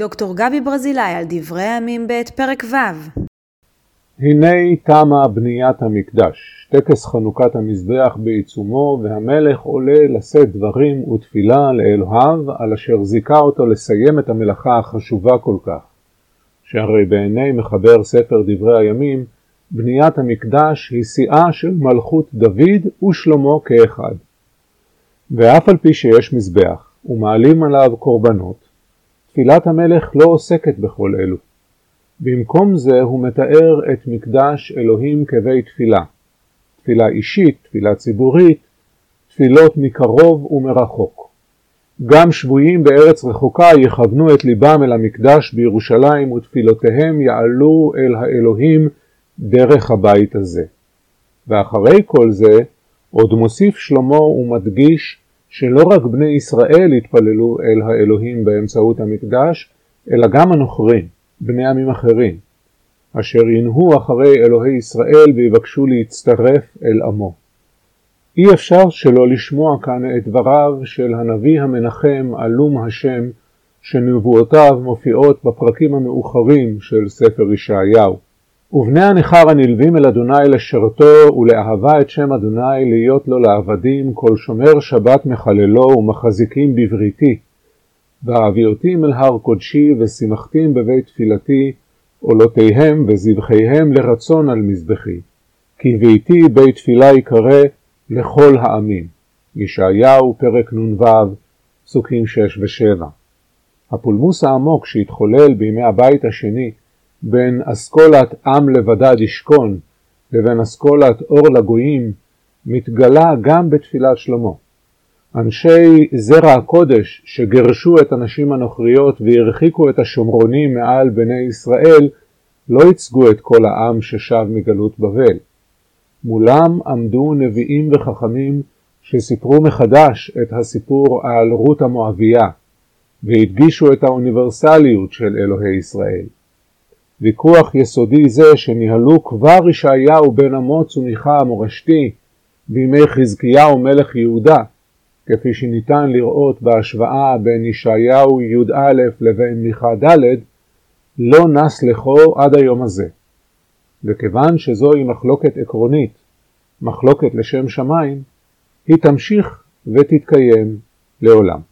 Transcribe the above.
דוקטור גבי ברזילי על דברי הימים ב' פרק ו' הנה תמה בניית המקדש, טקס חנוכת המזבח בעיצומו, והמלך עולה לשאת דברים ותפילה לאלוהיו, על אשר זיכה אותו לסיים את המלאכה החשובה כל כך. שהרי בעיני מחבר ספר דברי הימים, בניית המקדש היא שיאה של מלכות דוד ושלמה כאחד. ואף על פי שיש מזבח, ומעלים עליו קורבנות, תפילת המלך לא עוסקת בכל אלו. במקום זה הוא מתאר את מקדש אלוהים כבית תפילה. תפילה אישית, תפילה ציבורית, תפילות מקרוב ומרחוק. גם שבויים בארץ רחוקה יכוונו את ליבם אל המקדש בירושלים ותפילותיהם יעלו אל האלוהים דרך הבית הזה. ואחרי כל זה, עוד מוסיף שלמה ומדגיש שלא רק בני ישראל התפללו אל האלוהים באמצעות המקדש, אלא גם הנוכרים, בני עמים אחרים, אשר ינהו אחרי אלוהי ישראל ויבקשו להצטרף אל עמו. אי אפשר שלא לשמוע כאן את דבריו של הנביא המנחם עלום השם, שנבואותיו מופיעות בפרקים המאוחרים של ספר ישעיהו. ובני הנכר הנלווים אל אדוני לשרתו ולאהבה את שם אדוני להיות לו לעבדים כל שומר שבת מחללו ומחזיקים בבריתי. והביאותים אל הר קודשי ושימחתים בבית תפילתי עולותיהם וזבחיהם לרצון על מזבחי. כי ביתי בית תפילה יקרא לכל העמים. ישעיהו פרק נ"ו פסוקים 6 ו-7. הפולמוס העמוק שהתחולל בימי הבית השני בין אסכולת עם לבדד ישכון לבין אסכולת אור לגויים מתגלה גם בתפילת שלמה. אנשי זרע הקודש שגרשו את הנשים הנוכריות והרחיקו את השומרונים מעל בני ישראל לא ייצגו את כל העם ששב מגלות בבל. מולם עמדו נביאים וחכמים שסיפרו מחדש את הסיפור על רות המואבייה והדגישו את האוניברסליות של אלוהי ישראל. ויכוח יסודי זה שניהלו כבר ישעיהו בן אמוץ ומיכה המורשתי בימי חזקיהו מלך יהודה, כפי שניתן לראות בהשוואה בין ישעיהו י"א לבין מיכה ד', לא נס לכו עד היום הזה. וכיוון שזוהי מחלוקת עקרונית, מחלוקת לשם שמיים, היא תמשיך ותתקיים לעולם.